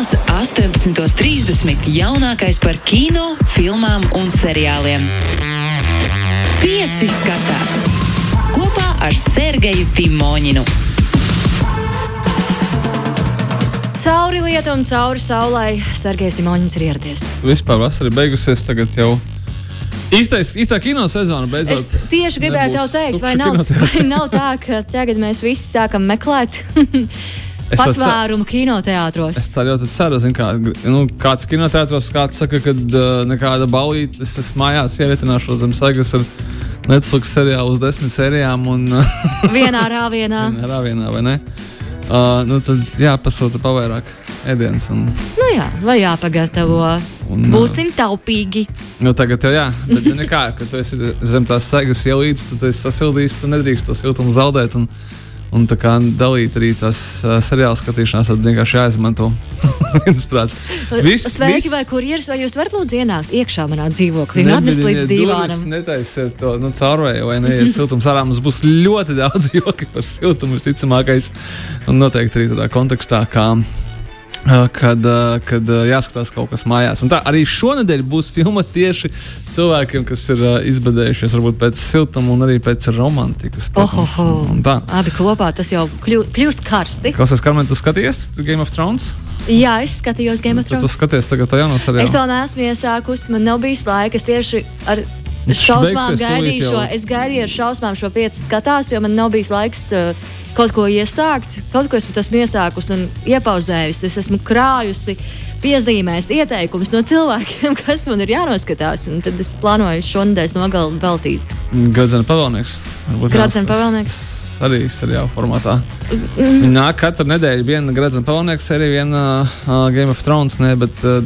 Sestdienās, 18.30. jaunākais par kino, filmām un seriāliem. Pieci skatās kopā ar Sergeju Timoņinu. Cauri lietam, cauri saulē, Sergejs Timoņins ir ieradies. Vispār vasara ir beigusies, tagad jau īstais, īstā kino sezona beidzot. Es tieši gribēju tev teikt, vai nav, vai nav tā, ka tagad mēs visi sākam meklēt Es patvērumu kinoteātros. Es tā ļoti ceru, zin, kā, nu, kāds kinoteātros, kāds saka, ka uh, nekāda balīte, es esmu mājās ieritināšos zem sagas ar Netflix seriālu uz desmit sērijām un Vienā rāvienā. rāvienā, vai ne? Uh, nu, tad jāpasūta pavairāk ēdienas. Un, Nu jā, vai jāpagatavo. Un, Būsim taupīgi. nu, tagad jau jā, bet zini kā, kad tu esi zem tās sagas jau līdz, tad esi sasildījis, tu nedrīkst to siltumu zaudēt. Un, Un tā kā dalīt arī tās uh, seriāla skatīšanās, tad vienkārši jāizmanto viens prāts. Viss- Sveiki, viss- vai kurjeris, vai jūs varat lūdzu ienākt iekšā manā dzīvoklī un atnest līdz divānam? Netaisiet to nu, caurvēju, vai ne? Ja siltums ārā mums būs ļoti daudz joki par siltumu, visticamākais. Un noteikti arī tādā kontekstā, kā. Ā, Kad, ā, kad ā, jāskatās kaut kas mājās. Un tā arī šonadēļ būs filma tieši cilvēkiem, kas ir izbadējušies varbūt pēc siltuma un arī pēc romantikas. protams. Ohoho. Un tā. Abi kopā tas jau kļu, kļūst karsti. Klausies, Karmen, tu skaties Game of Thrones? Jā, es skatījos Game of Tad tu Thrones. skaties tagad to jauno Es seriālu. vēl neesmu iesākusi, man nav bijis laika. Es tieši ar Viņš šausmām gaidīju šo. Es gaidīju ar šausmām šo pieci skatās, jo man nav bijis laiks uh, kaut ko iesākt. Kaut ko esmu esmu iesākusi un iepauzējusi. Es esmu krājusi piezīmēs, ieteikumus no cilvēkiem, kas man ir jānoskatās. Un tad es plānoju šonadēļ nogali veltīt. Gradzena pavēlnieks. Jāskatās. pavēlnieks. Arī seriāla formātā. Viņa nāk katru nedēļu. Viena Gradzena pavēlnieks, arī viena uh, Game of Thrones, ne, bet uh,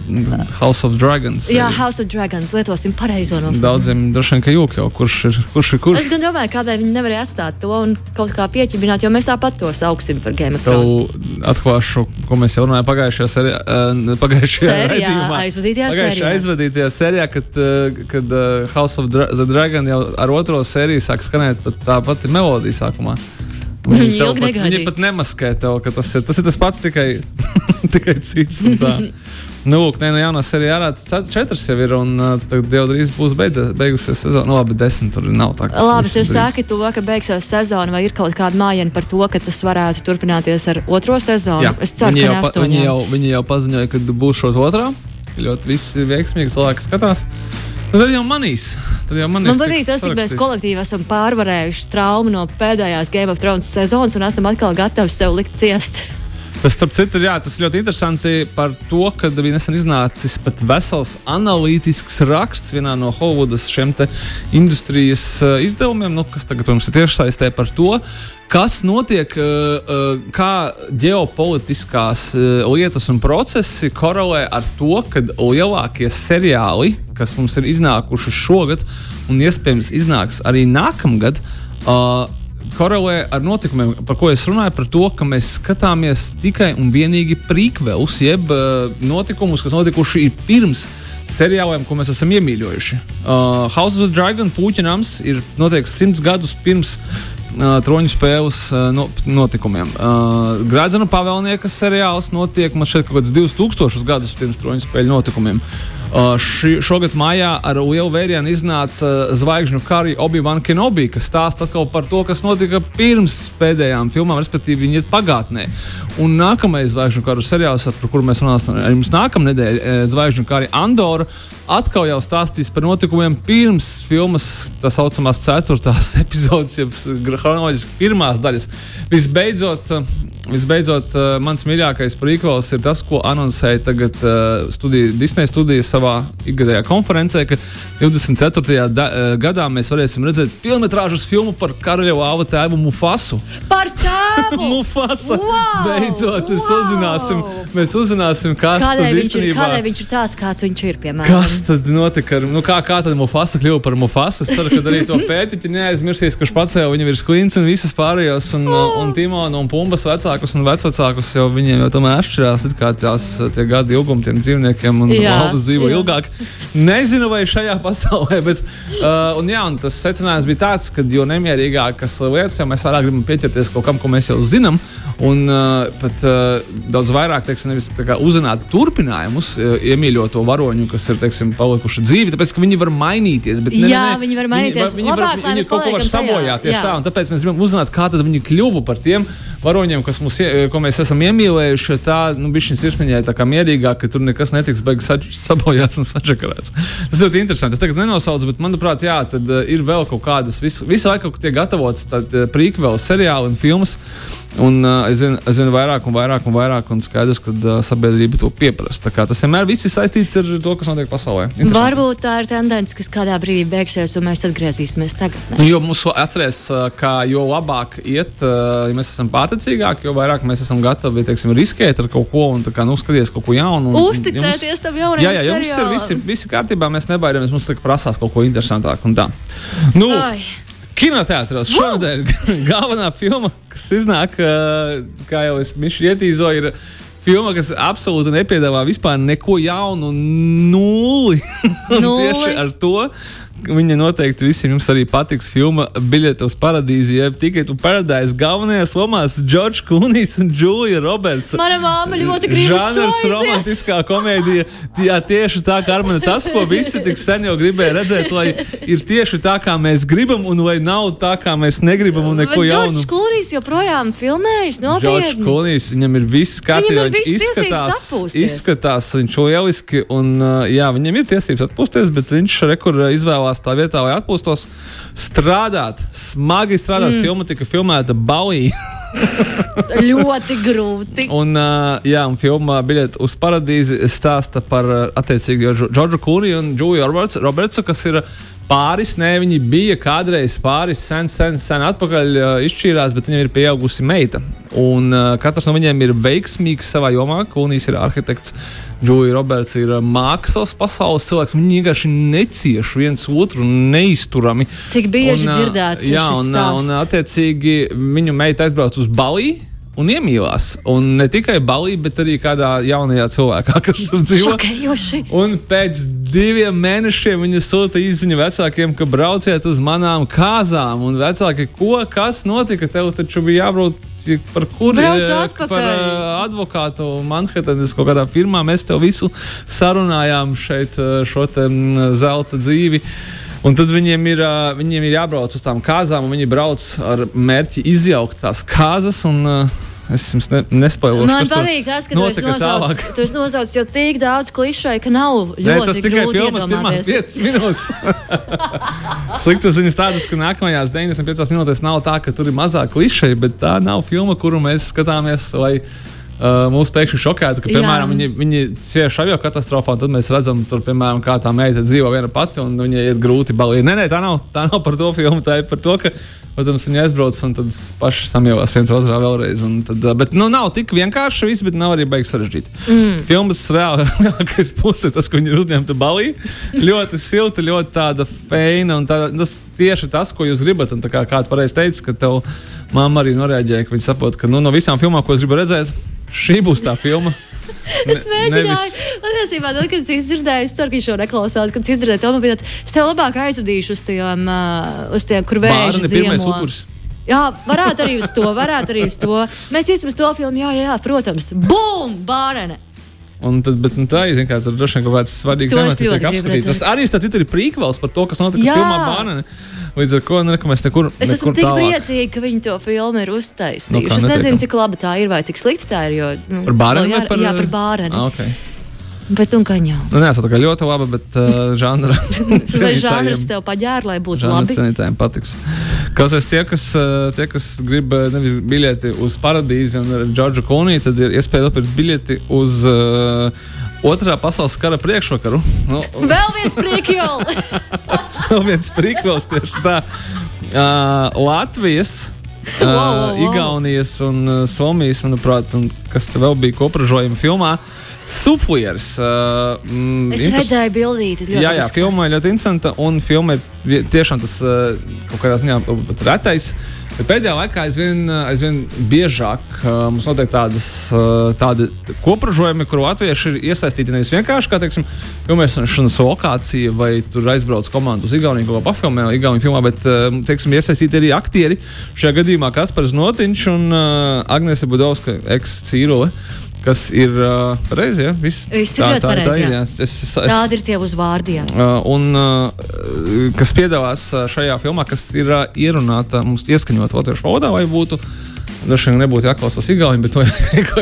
House of Dragons. Jā, arī. House of Dragons, lietosim pareizo nosaukumu. Daudziem droši vien, ka jūka jau, kurš ir kurš. Ir, kurš. Es gan domāju, kādēļ viņi nevarēja atstāt to un kaut kā pieķibināt, jo mēs tāpat to sauksim par Game of Thrones. Tev atklāšu, ko mēs jau runājām pagājušajā serijā. Uh, pagājušajā Sērijā, aizvadītajā Pagājušajā sērijā. aizvadītajā sērijā, kad, uh, kad uh, House of Dra the Dragon jau ar otro sēriju sāk skanēt pat tā pati melodija sākumā. Viņi ilgi pat, negaidīja. viņi pat nemaskē tev, ka tas ir tas, ir tas pats, tikai, tikai cits. Nu, lūk, nē, no jaunā sērijā ārā cet- četras jau ir, un uh, tad jau drīz būs beidzē, beigusies sezona. Nu, labi, desmit tur nav tā. Labi, jūs sakat to, ka beigsies sezona, vai ir kaut kāda mājiņa par to, ka tas varētu turpināties ar otro sezonu? Jā, Es ceru, viņi, ka pa, viņi, jau, viņi jau paziņoja, ka būs šot otrā. Ļoti viss ir veiksmīgi, cilvēki skatās. Nu, tad jau manīs. Tad jau manīs Man patīk tas, ka mēs kolektīvi esam pārvarējuši traumu no pēdējās Game of Thrones sezonas un esam atkal gatavi sev likt ciest. Tas, starp citu, jā, tas ļoti interesanti par to, ka bija nesen iznācis pat vesels analītisks raksts vienā no Hollywoodas šiem industrijas uh, izdevumiem, nu, kas tagad, protams, ir tiešsaistē par to, kas notiek, uh, uh, kā ģeopolitiskās uh, lietas un procesi korelē ar to, ka lielākie seriāli, kas mums ir iznākuši šogad un iespējams iznāks arī nākamgad, korelē ar notikumiem, par ko es runāju, par to, ka mēs skatāmies tikai un vienīgi prequels, jeb notikumus, kas notikuši ir pirms seriāliem, ko mēs esam iemīļojuši. Uh, House of the Dragon puķinams ir noteikts simts gadus pirms uh, troņu spēles uh, no, notikumiem. Uh, Gradzena pavēlnieka seriāls notiek man šeit kaut kāds 2000 gadus pirms troņu spēļu notikumiem. Uh, ši, šogad maijā ar lielu vērienu iznāca uh, zvaigžņu kari Obi-Wan Kenobi, kas stāsta atkal par to, kas notika pirms pēdējām filmām, respektīvi viņi iet pagātnē. Un nākamais zvaigžņu karu seriāls, par kuru mēs runāsim arī mums nākamā nedēļa, eh, zvaigžņu kari Andorra, atkal jau stāstīs par notikumiem pirms filmas tā saucamās ceturtās epizodes, jeb chronoloģiski pirmās daļas. Visbeidzot, Visbeidzot, uh, mans mīļākais prequels ir tas, ko anoncēja tagad uh, studija, Disneja studija savā ikgadējā konferencē, ka 24. Da, uh, gadā mēs varēsim redzēt filmas filmu par karaļa āva tēvu Mufasu. Par tēvu! Mufasa! Wow! Beidzot, Wow! uzzināsim, mēs uzzināsim, kas Kādēļ tad viņš, ir, īstenībā kādēļ viņš ir tāds, kāds viņš ir, piemēram? Kas tad notika? Ar, nu, kā, kā tad Mufasa kļuva par Mufasu? Es ceru, ka arī to pētiķi neaizmirsīs, kurš pacēla viņa virs Queens un visas pārējos, un, un Timona un Pumbas vecāku vecākus un vecākus, jo viņiem jau tomēr atšķirās kā tās tie gadi ilgumi tiem dzīvniekiem un valdes dzīvo jā. ilgāk. Nezinu, vai šajā pasaulē, bet uh, un, jā, un tas secinājums bija tāds, ka jo nemierīgākas lietas, jo mēs vairāk gribam pieķerties kaut kam, ko mēs jau zinām, un uh, pat uh, daudz vairāk teiksim, nevis, kā uzzināt turpinājumus, uh, iemīļot to varoņu, kas ir teiksim, palikuši dzīvi, tāpēc ka viņi var mainīties. Bet, ne, Jā, ne, ne, viņi var mainīties. Viņi, var, Labāk, viņi, lai viņi mēs kaut ko var sabojāt tieši Jā. tā, un tāpēc mēs gribam uzzināt, kā tad viņi kļuvu par tiem varoņiem, kas ie- ko mēs esam iemīlējuši. Tā, nu, bija šis sirsniņai tā kā mierīgāk, ka tur nekas netiks beigas sabojāts un sačakarēts. Tas ļoti interesanti. Es tagad nenosaucu, bet manuprāt, jā, tad uh, ir vēl kaut kādas, visu, visu laiku kaut tiek gatavots uh, prīkvēl seriāli un filmas. Un uh, aizvien, aizvien vairāk un vairāk un vairāk, un skaidrs, ka uh, sabiedrība to pieprasa. Tas vienmēr viss ir saistīts ar to, kas notiek pasaulē. Varbūt tā ir tendence, kas kādā brīdī beigsies, un mēs atgriezīsimies tagad. Nu, jo mums atcerēs, ka jo labāk iet, uh, ja mēs esam pārticīgāki, jo vairāk mēs esam gatavi teiksim, riskēt ar kaut ko un kā, nu, skatīties kaut ko jaunu. un- Uzticēties tam jaunajam Jā, jā, jums ir seriālam. visi, visi kārtībā, mēs nebaidāmies. Mums prasās kaut ko interesantāku. Nu, Ai. Kinoteātros šonadēļ galvenā filma, kas iznāk, kā jau es ietīzoju, ir filma, kas absolūti nepiedāvā vispār neko jaunu, nulli. Nulli. Tieši ar to viņa noteikti visiem jums arī patiks. Filma Biļete uz paradīzi, jeb tikai tu paradīzes galvenajās lomās - Džordžs Kunijs un Džulija Roberts. Mana māma ļoti grib Žanrs, romantiskā komēdija. Jā, tieši tā, kā ar mani tas, ko visi tik sen jau gribēja redzēt, lai ir tieši tā, kā mēs gribam, un lai nav tā, kā mēs negribam, un neko jaunu. Džordžs Klūrijs joprojām Džordžs nopietni. Kunijs, viņam ir viss kārtībā. Viņš izskatās, izskatās viņš lieliski, un jā, viņam ir tiesības atpūsties, bet viņš rekur uh, izvēlās tā vietā, lai atpūstos, strādāt, smagi strādāt. Mm. Filma tika filmēta Bauī. Ļoti grūti. Un, uh, jā, un filmā Biļete uz paradīzi stāsta par uh, attiecīgi Džo- Džordžu Kūriju un Roberts, Robertsu, kas ir pāris. Nē, viņi bija kādreiz pāris, sen, sen, sen atpakaļ uh, izšķīrās, bet viņam ir pieaugusi meita. Un uh, katrs no viņiem ir veiksmīgs savā jomā. Kūnijas ir arhitekts, Džulija Roberts ir mākslas pasaules cilvēks. Viņi vienkārši necieš viens otru neizturami. Cik bieži Un, dzirdēts ir Jā, un, stāsts? un attiecīgi viņu meita aizbrauca uz Baliju. Un iemīlās. Un ne tikai Balī, bet arī kādā jaunajā cilvēkā, kas tur dzīvo. Šokējoši. Un pēc diviem mēnešiem viņa sūta izziņu vecākiem, ka brauciet uz manām kāzām. Un vecāki, ko, kas notika? Tev taču bija jābrauc par Brauc atpakaļ. par uh, advokātu Manhetanas kaut kādā firmā. Mēs tev visu sarunājām šeit, uh, šo te, mm, zelta dzīvi. Un tad viņiem ir, viņiem ir jābrauc uz tām kāzām, un viņi brauc ar mērķi izjaukt tās kāzas. Un, uh, es jums ne, nespēju Man patīk tas, ka nosaucis, tu esi nosaucis jau tik daudz klišeju, ka nav ļoti tas tikai grūti filmas pirmās iedomāties. 5 minūtes. Sliktas ziņas tādas, ka nākamajās 95 minūtēs nav tā, ka tur ir mazāk klišeja, bet tā nav filma, kuru mēs skatāmies. Lai, Uh, mūs pēkšņi šokēta, ka, piemēram, Jā. viņi, viņi cieši avio katastrofā, un tad mēs redzam, tur, piemēram, kā tā meita dzīvo viena pati, un viņai ir grūti balīt. Nē, nē, tā nav, tā nav par to filmu, tā ir par to, ka, protams, viņi aizbrauc un tad paši samjāvās viens otrā vēlreiz. Tad, uh, bet, nu, nav tik vienkārši viss, bet nav arī beigas sarežģīti. Mm. Filmas reālākais puse ir tas, ka viņi ir uzņemti balī. ļoti silta, ļoti tāda feina, un tā, tas tieši tas, ko jūs gribat. Un, tā kā kāds pareizi teica, ka tev mamma arī noreaģēja, ka viņi saprot, ka nu, no visām filmām, ko es gribu redzēt, šī būs tā filma. Es Ne- mēģināju, nevis- patiesībā, tad, kad es izdzirdēju, es ceru, ka viņš šo neklausās, kad es izdzirdēju to, man bija tāds, es tev labāk aizvadīšu uz tiem, uh, uz tiem kur pirmais ziemo. Jā, varētu arī uz to, varētu arī uz to. Mēs iesim uz to filmu, jā, jā, jā protams. Bum! Bārene! Un tad, bet, nu, tā ir zin, kā, tur droši vien kaut kāds svarīgs es temats, kas tiek apskatīts. Tas arī starp citu, ir prīkvels par to, kas notika Jā. filmā Bānene. Līdz ar to nu, neko mēs nekur, Es esmu nekur tik tālāk. priecīga, ka viņi to filmu ir uztaisījuši. Nu, kā es nezinu, netiekam. cik laba tā ir vai cik slikta tā ir. Jo, nu, Par bārenu vai par, Jā, par bārenu. Ah, okay. Bet un kaņā. Nu, nē, tā kā ļoti laba, bet uh, žanra. Vai žanrs tev paģēra, lai būtu labi? cienītājiem patiks. Kas es tie, kas, uh, tie, kas grib nevis biļeti uz paradīzi un Džordžu Kuniju, tad ir iespēja nopirkt biļeti uz uh, otrā pasaules kara priekšvakaru. Nu, Vēl viens priekšjols! Vēl viens prikvels tieši tā. Uh, Latvijas. Wow, wow, wow. Igaunijas un uh, Somijas, manuprāt, un kas te vēl bija kopražojuma filmā. Suflieris. Uh, mm, Es interes- redzēju bildīti. ļoti Jā, jā, izskatās. filma ir ļoti interesanta, un filma ir tiešām tas uh, kaut kādā ziņā pat retais. Pēdējā laikā aizvien, uh, aizvien biežāk uh, mums notiek tādas uh, tādi kopražojumi, kur latvieši ir iesaistīti nevis vienkārši kā teiksim, filmēšanas lokācija, vai tur aizbrauc komandu uz Igauniju, ko pafilmē Igauniju filmā, bet uh, teiksim, iesaistīti arī aktieri. Šajā gadījumā Kaspars Notiņš un uh, Agnese Budovska, ex-cīrule. Kas ir uh, pareizi? Ja? Viss Viss ir ļoti pareizi, jā. Es, es, es, Tādi ir tie uzvārdi. jā. Uh, un uh, kas piedalās šajā filmā, kas ir uh, ierunāta mums ieskaņot latviešu valodā, vai būtu. Dažs vien nebūtu jāklausās Igaunijā, bet to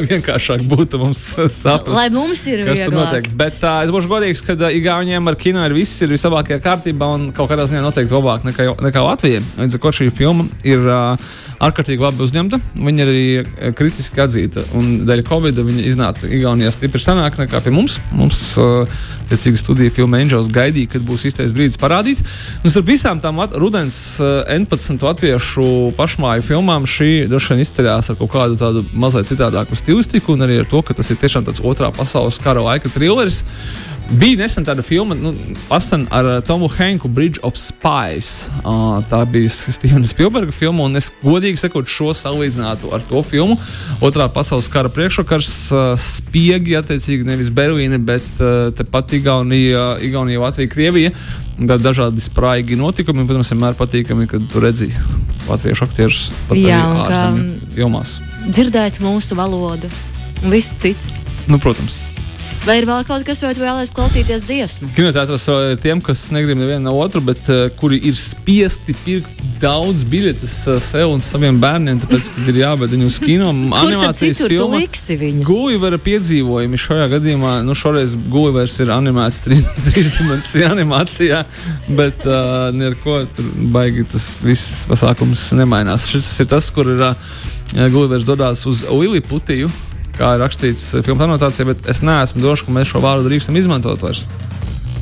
vienkāršāk būtu mums saprast. Lai mums ir Kas tur notiek? vieglāk. Bet uh, es būšu godīgs, ka Igaunijam ar kino ir viss ir vislabākajā kārtībā un kaut kādā ziņā noteikti labāk nekā, nekā Latvijai. Līdz ar to šī filma ir uh, ārkārtīgi labi uzņemta. Viņa ir arī kritiski atzīta. Un dēļ Covid viņa iznāca Igaunijā stipri senāk nekā pie mums. Mums uh, tiecīgi studija filma Angels gaidīja, kad būs īstais brīdis parādīt. Un starp visām tām lat rudens uh, 11 latviešu pašmāju filmām šī droši vien izceļās ar kaut kādu tādu mazliet citādāku stilistiku un arī ar to, ka tas ir tiešām tāds otrā pasaules kara laika trilleris. Bija nesen tāda filma, nu, pasan ar uh, Tomu Henku, Bridge of Spies. Uh, tā bija Stevena Spielberga filma, un es godīgi sakot, šo salīdzinātu ar to filmu. Otrā pasaules kara priekšvakars, uh, spiegi, attiecīgi nevis Berlīne, bet uh, tepat Igaunija, Igaunija, Latvija, Krievija. Tad dažādi spraigi notikumi, protams, vienmēr patīkami, kad tu redzi latviešu aktierus pat Jā, arī ārzemju filmās. Dzirdēt mūsu valodu un visu citu. Nu, protams. Vai ir vēl kaut kas, vai tu vēlēsies klausīties dziesmu? Kinoteātros ir tiem, kas negrib nevienu no otru, bet uh, kuri ir spiesti pirkt daudz biļetes uh, sev un saviem bērniem, tāpēc, kad ir jābed viņu uz kino. Tu filma. Gulivera piedzīvojumi šajā gadījumā, nu šoreiz Gulivers ir animēts trīs- trīsdimensiju animācijā, bet uh, neko tur baigi tas viss pasākums nemainās. Šis ir tas, kur ir uh, Gulivers dodās uz Liliputiju, kā ir rakstīts uh, filmu anotācijā, bet es neesmu drošs, ka mēs šo vārdu drīkstam izmantot vairs.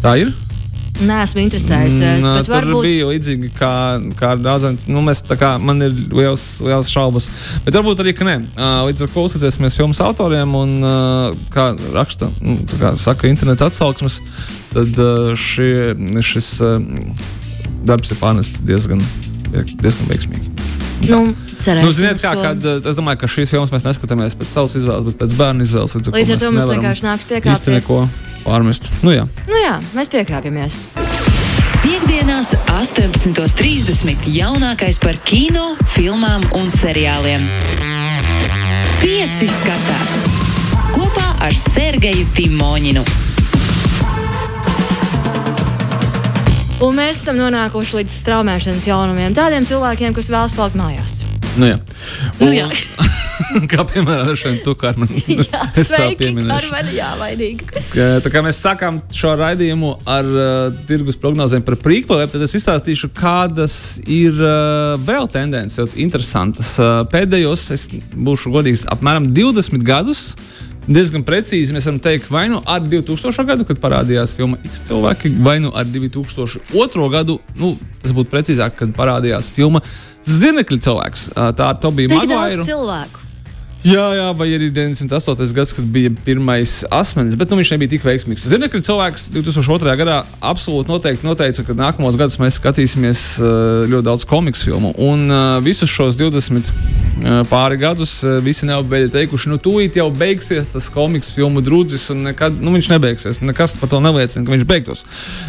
Tā ir. Nē, esmu interesējusies. Mm, tur varbūt... bija līdzīgi kā, kā ar daudziem. Nu, mēs, kā, man ir liels, liels šaubas. Bet varbūt arī, ka nē. Līdz ar to uzticēsimies filmas autoriem un, kā raksta, nu, kā saka, interneta atsauksmes, tad šie, šis darbs ir pārnests diezgan, diezgan veiksmīgi. Nu, cerēsim Nu, ziniet, kā, kad, uh, es domāju, ka šīs filmas mēs neskatāmies pēc savas izvēles, bet pēc bērnu izvēles. Līdz, Līdz ar to mums vienkārši nāks piekāpties. neko pārmest. Nu, jā. Nu jā, mēs piekāpjamies. Piektdienās, 18.30. jaunākais par kino, filmām un seriāliem. Pieci skatās kopā ar Sergeju Timoņinu. Un mēs esam nonākuši līdz straumēšanas jaunumiem. Tādiem cilvēkiem, kas vēlas palikt mājās. Nu, jā. Nu, Un- jā. kā piemēram, šeit tu, Karmen. Jā, Es tā kā mēs sākām šo raidījumu ar uh, tirgus prognozēm par prequeliem, tad es izstāstīšu, kādas ir uh, vēl tendences, interesantas. Uh, pēdējos, es būšu godīgs, apmēram 20 gadus. Diezgan precīzi mēs varam teikt, vai nu ar 2000. gadu, kad parādījās filma X cilvēki, vai nu ar 2002. gadu, nu, tas būtu precīzāk, kad parādījās filma Zirnekļa cilvēks. Tā Tik Maguire. cilvēku. Jā, jā, vai arī 98. gads, kad bija pirmais asmenis, bet nu, viņš nebija tik veiksmīgs. Zinu, ka cilvēks 2002. gadā absolūti noteikti noteica, ka nākamos gadus mēs skatīsimies ļoti daudz komiksu filmu. Un uh, visus šos 20 uh, pāri gadus visi neapbeigti teikuši, nu, tūlīt jau beigsies tas komiksu filmu drudzis, un nekad, nu, viņš nebeigsies. Nekas par to neliecina, ka viņš beigtos.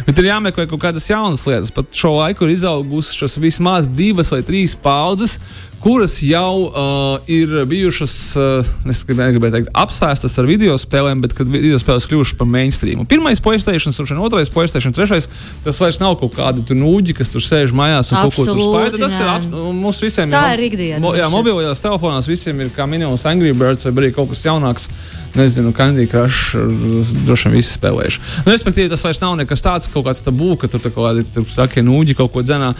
Bet ir jāmeklē kaut kādas jaunas lietas. Pat šo laiku ir izaugušas vismaz divas vai trīs paudzes kuras jau uh, ir bijušas, uh, es gribēju teikt, apsēstas ar video spēlēm, bet kad video spēles kļuvušas par mainstream. Pirmais PlayStation, un otrais PlayStation, trešais, tas vairs nav kaut kādi nūģi, kas tur sēž mājās un kaut ko Absolūti, spēlē. Tas ir ap, mums visiem. Tā ir ikdiena Mo, jā, mums. mobilajos telefonos visiem ir kā minimums Angry Birds vai arī kaut kas jaunāks. Nezinu, Candy Crush, uh, droši vien visi spēlējuši. Nu, respektīvi, tas vairs nav nekas tāds, kaut kāds tabū, ka tur kaut kādi trakie nūģi kaut ko dzenā.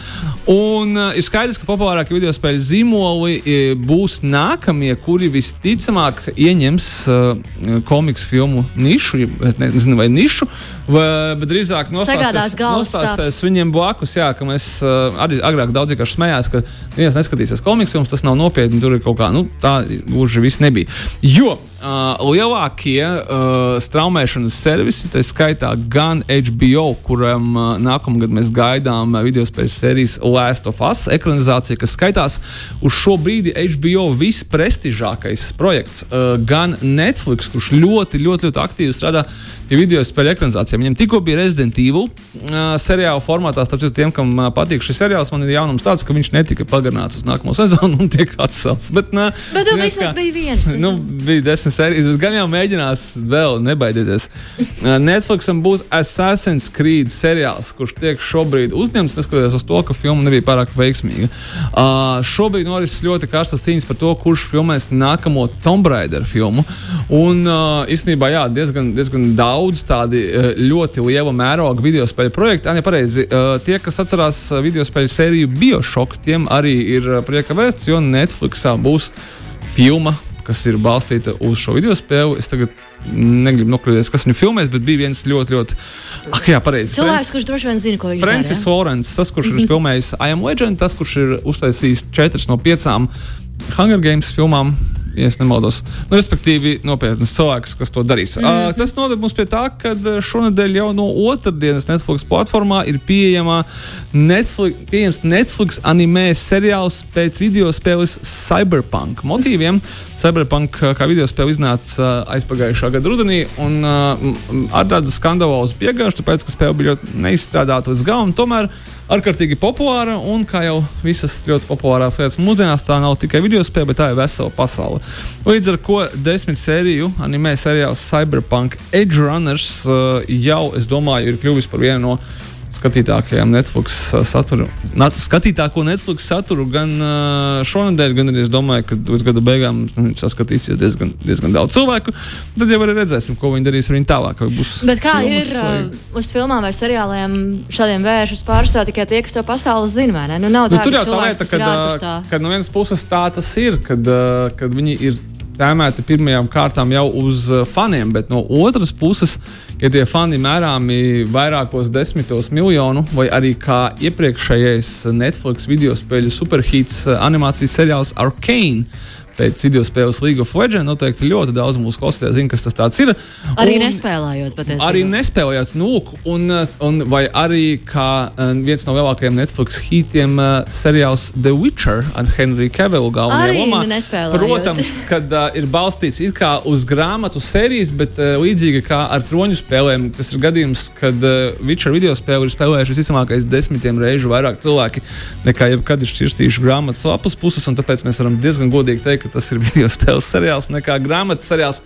Un uh, ir skaidrs, ka populārākie video spēļu zīmoli e, būs nākamie, kuri visticamāk ieņems uh, komiksu filmu nišu, nezinu, vai nišu, vai, bet drīzāk nostāsies, nostāsies viņiem blakus. Jā, ka mēs uh, arī agrāk daudz vienkārši smējāmies, ka viens neskatīsies komiksu tas nav nopietni, tur ir kaut kā, nu, tā gluži viss nebija. Jo uh, lielākie uh, straumēšanas servisi, tā skaitā gan HBO, kuram uh, nākamgad mēs gaidām uh, video spēļu sērijas Last of Us ekranizācija, kas skaitās uz šo brīdi HBO visprestižākais projekts, uh, gan Netflix, kurš ļoti, ļoti, ļoti aktīvi strādā video spēļu ekranizācijām. Viņam tikko bija Resident Evil uh, seriāla formātā. Starp citu, tiem, kam uh, patīk šis seriāls, man ir jaunums tāds, ka viņš netika pagarināts uz nākamo sezonu un tiek atcelts. Bet, uh, Bet nu, vismaz kā, bija viens. Nu, bija desmit sērijas, bet gan jau mēģinās vēl, nebaidieties. Uh, Netflixam būs Assassin's Creed seriāls, kurš tiek šobrīd uzņemts, neskatoties uz to, ka filma nebija pārāk veiksmīga. Uh, šobrīd norisinās ļoti karstas cīņas par to, kurš filmēs nākamo Tomb Raider filmu. Un uh, īstenībā, jā, diezgan, diezgan daudz daudz tādi eh, ļoti liela mēroga video spēļu projekti. Anja, pareizi, eh, tie, kas atcerās eh, video spēļu sēriju Bioshock, tiem arī ir prieka vēsts, jo Netflixā būs filma kas ir balstīta uz šo video spēli. Es tagad negribu nokļūties, kas viņu filmēs, bet bija viens ļoti, ļoti. Ak, jā, pareizi. Cilvēks, Friends, kurš droši vien zina, ko viņš Francis dara. Lorence, tas, kurš mm -hmm. ir filmējis I Am Legend, tas, kurš ir uztaisījis četras no piecām Hunger Games filmām ja nemaldos. Nu, respektīvi, nopietnas cilvēks, kas to darīs. Mm. Uh, tas noved mums pie tā, ka šonadēļ jau no otrdienas Netflix platformā ir pieejama Netflix, pieejams Netflix anime seriāls pēc video spēles Cyberpunk motīviem. Cyberpunk kā video spēle iznāca uh, aizpagājušā gada rudenī un uh, ar tādu skandalozu piegājuši, tāpēc, ka spēle bija ļoti neizstrādāta līdz galam. Tomēr ārkārtīgi populāra un, kā jau visas ļoti populārās lietas mūsdienās, tā nav tikai video spēle, bet tā ir vesela pasaule. Līdz ar to desmit sēriju anime seriāls Cyberpunk Edge Runners uh, jau, es domāju, ir kļuvis par vienu no skatītākajām Netflix uh, saturu, nat, skatītāko Netflix saturu gan uh, šonadēļ, gan arī es domāju, ka līdz gada beigām nu, saskatīsies diezgan, diezgan daudz cilvēku. Tad jau arī redzēsim, ko viņi darīs ar viņu tālāk. Bet kā filmas, ir vai... Uh, uz filmām vai seriāliem šādiem vēršus pārstāvja tikai tie, kas to pasaules zina? Nu, nav tā, nu, tur jau tā lieta, ka, no vienas puses tā tas ir, kad, kad viņi ir tēmēti pirmajām kārtām jau uz uh, faniem, bet no otras puses, ja tie fani mērāmi vairākos desmitos miljonu, vai arī kā iepriekšējais Netflix video spēļu superhīts uh, animācijas seriāls Arcane pēc video spēles League of Legends. Noteikti ļoti daudz mūsu klausītāju zina, kas tas ir. Arī un, nespēlējot, bet es arī nespēlējot, nu, un, un vai arī kā uh, viens no lielākajiem Netflix hitiem uh, seriāls The Witcher ar Henriju Kevilu galvenajā lomā. Protams, kad uh, ir balstīts it kā uz grāmatu sērijas, bet uh, līdzīgi kā ar troņu spēlēm, tas ir gadījums, kad uh, Witcher video spēli ir spēlējuši visticamākais desmitiem reižu vairāk cilvēki nekā jebkad ir šķirstījuši grāmatas lapas puses, un tāpēc mēs varam diezgan godīgi teikt, ka tas ir video spēles seriāls nekā grāmatas seriāls.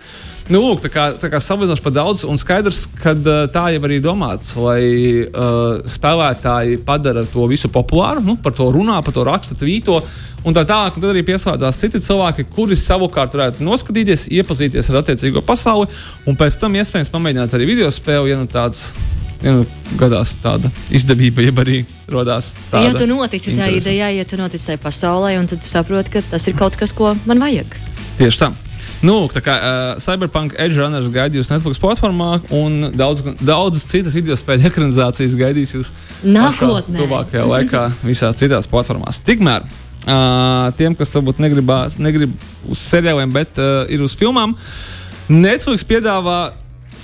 Nu, lūk, tā kā, tā kā salīdzinoši par daudz, un skaidrs, ka tā jau arī domāts, lai uh, spēlētāji padara to visu populāru, nu, par to runā, par to raksta, tvīto. Un tā tālāk, tad arī pieslēdzās citi cilvēki, kuri savukārt varētu noskatīties, iepazīties ar attiecīgo pasauli, un pēc tam iespējams pamēģināt arī video spēli, ja nu tāds ja nu gadās tāda izdevība, jeb arī radās tāda. Ja tu notici tajā idejā, ja tu notici tajā pasaulē, un tad tu saproti, ka tas ir kaut kas, ko man vajag. Tieši tā. Nu, tā kā uh, Cyberpunk Edge Runners gaidīs Netflix platformā, un daudz, daudzas citas video spēļu ekranizācijas gaidīs jūs nākotnē. Tuvākajā laikā visās citās platformās. Tikmēr uh, tiem, kas varbūt negribās, negrib uz seriāliem, bet uh, ir uz filmām, Netflix piedāvā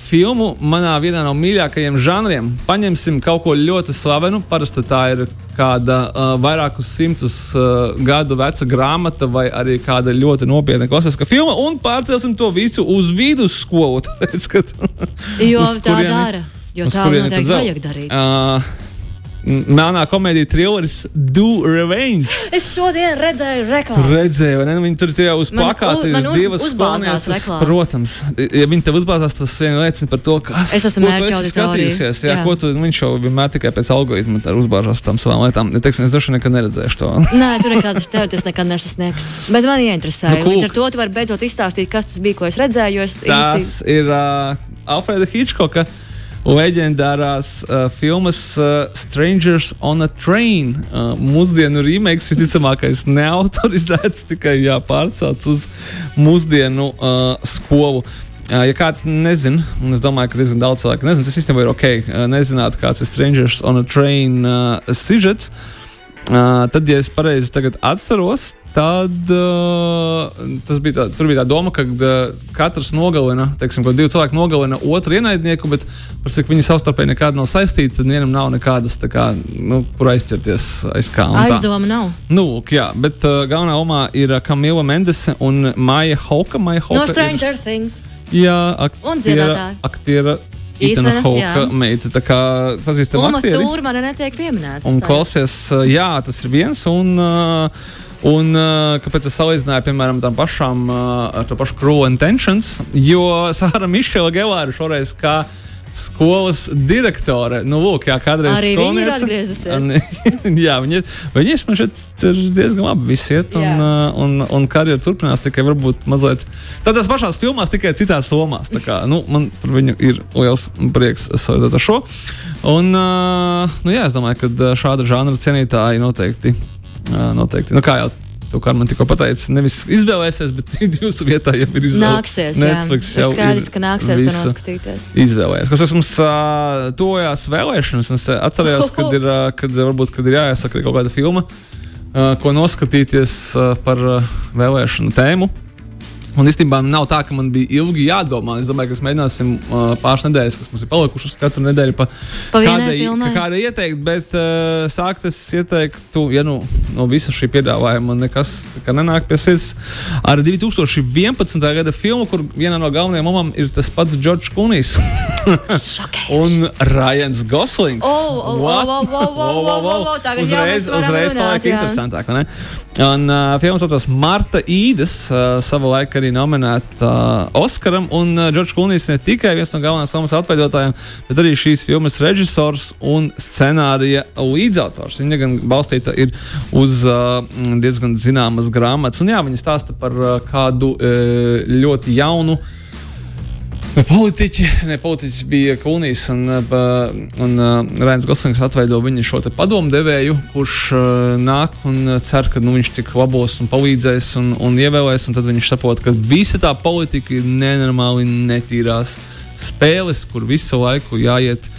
filmu manā vienā no mīļākajiem žanriem. Paņemsim kaut ko ļoti slavenu. Parasti tā ir kāda uh, vairākus simtus uh, gadu veca grāmata vai arī kāda ļoti nopietna klasiska filma un pārcelsim to visu uz vidusskolu. Tāpēc, kad, jo tā dara. Jo tā noteikti vajag darīt. Uh, Melnā komēdija trilleris Do Revenge. Es šodien redzēju reklāmu. Tur redzēju, vai ne? Viņi tur tie uz plakāta ir divas spēlnieces. Protams, ja viņi tev uzbāzās, tas vien liecina par to, ka es esmu skatījusies. Jā, jā. ko tu, viņš jau vienmēr tikai pēc algoritma uzbāzās tam savām lietām. Ja, teiksim, es droši nekad neredzēšu to. Nē, tur nekādas teorijas nekad nesasniegs. Bet man ieinteresēja. Nu, Līdz ar to tu vari beidzot izstāstīt, kas tas bija, ko es redzēju. Es tas īsti... ir uh, Alfreda Hitchcocka leģendārās uh, filmas uh, Strangers on a Train. Uh, mūsdienu remakes visticamākais neautorizēts, tikai jāpārcauc uz mūsdienu uh, skolu. Uh, ja kāds nezina, un es domāju, ka diezgan daudz cilvēku nezina, tas īstenībā ir ok. Uh, nezināt, kāds ir Strangers on a Train uh, sižets. Uh, tad, ja es pareizi atceros, tad uh, tas bija tā, tur bija tā doma, ka uh, katrs nogalina, teiksim, divi cilvēki nogalina otru ienaidnieku, bet par cik viņi savstarpēji nekādi nav saistīti, tad vienam nav nekādas, kā, nu, kur aizķerties aiz kā. Aizdoma nav. Nu, jā, bet uh, galvenā omā ir Kamila Mendese un Maija Hauka. Maija Hauka no Stranger ir, Things. Jā, aktiera, aktiera Itana Hauka meita. Tā kā pazīstama aktieri. Uma Tūrmana netiek pieminēta. Un klausies, jā, tas ir viens. Un, uh, Un uh, kāpēc es salīdzināju, piemēram, tām pašām, uh, ar to pašu Cruel Intentions, jo Sāra Mišela Gelāra šoreiz kā skolas direktore. Nu, lūk, jā, kādreiz arī viņa ir atgriezusies. jā, viņa ir, viņa man šeit ir diezgan labi visiet, un, un, uh, un, un karjera turpinās tikai varbūt mazliet tādās pašās filmās, tikai citās somās. Tā kā, nu, man par viņu ir liels prieks salīdzināt ar šo. Un, uh, nu, jā, es domāju, ka šāda žanra cienītāji noteikti. Uh, noteikti. Nu, kā jau To, kā man tikko pateica, nevis izvēlēsies, bet jūsu vietā jau ir izvēlējies. Nāksies, Netflix jā. jau ir skaidrs, ka nāksies to noskatīties. Izvēlējies. Kas mums uh, tojās vēlēšanas, es atcerējos, kad ir, uh, kad varbūt, kad ir jāiesaka kaut kāda filma, uh, ko noskatīties uh, par uh, vēlēšanu tēmu. Un īstenībā nav tā, ka man bija ilgi jādomā. Es domāju, ka mēs mēģināsim uh, pāris nedēļas, kas mums ir palikušas katru nedēļu, pa, pa kādai, kādai ieteikt. Bet uh, sākt es ieteiktu, ja nu no visa šī piedāvājuma nekas nenāk pie sirds, ar 2011. gada filmu, kur viena no galvenajām mamām ir tas pats Džordžs Kunijs un Rajans Goslings. Oh, oh, wow, wow, wow, wow, wow, wow, wow. Tagad uzreiz, uzreiz paliek interesantāk. Un uh, filmas saucas Marta Īdas, uh, sava laika arī nominēta uh, Oskaram. Un Džordžs uh, Kunīs ne tikai viens no galvenajiem filmas atveidotājiem, bet arī šīs filmas režisors un scenārija līdzautors. Viņa gan balstīta ir uz uh, diezgan zināmas grāmatas. Un jā, viņa stāsta par uh, kādu uh, ļoti jaunu uh, Politiķi, ne, politiķis bija Kunīs un, un Rēns Goslings atveido viņa šo padomdevēju, kurš nāk un cer, ka nu, viņš tik labos un palīdzēs un, un ievēlēs. Un tad viņš saprot, ka visa tā politika ir nenormāli netīrās spēles, kur visu laiku jāiet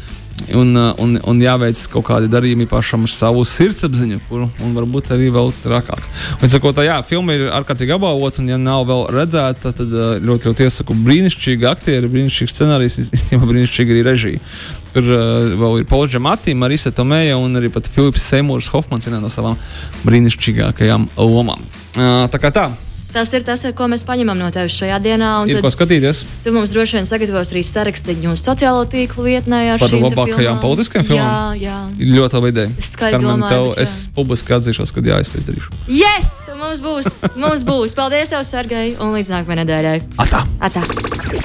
un, uh, un, un jāveic kaut kādi darījumi pašam ar savu sirdsapziņu, kuru varbūt arī vēl trakāk. Ar to, jā, filma ir ārkārtīgi apbalvota, un, ja nav vēl redzēta, tad uh, ļoti, ļoti iesaku brīnišķīgi aktieri, brīnišķīgs scenārijs, īstenībā brīnišķīgi arī režija. Tur uh, vēl ir Paula Džamati, Marisa Tomēja un arī Filips Seimūrs Hofmans, viena no savām brīnišķīgākajām lomām. Uh, tā kā tā. Tas ir tas, ko mēs paņemam no tevis šajā dienā. Ir ko skatīties. Tu mums droši vien sagatavos arī sarakstu mūsu sociālo tīklu vietnē. Par labākajām politiskajām filmām. Jā, jā. Ļoti laba ideja. Es skaidri domāju. Tev, es publiski atzīšos, kad jā, es to izdarīšu. Yes! Mums būs! mums būs! Paldies tev, Sergei! Un līdz nākamajai nedēļai! Atā! Atā.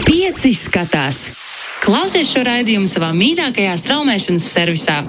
Pieci skatās! Klausies šo raidījumu savā mīļākajā straumēšanas servisā!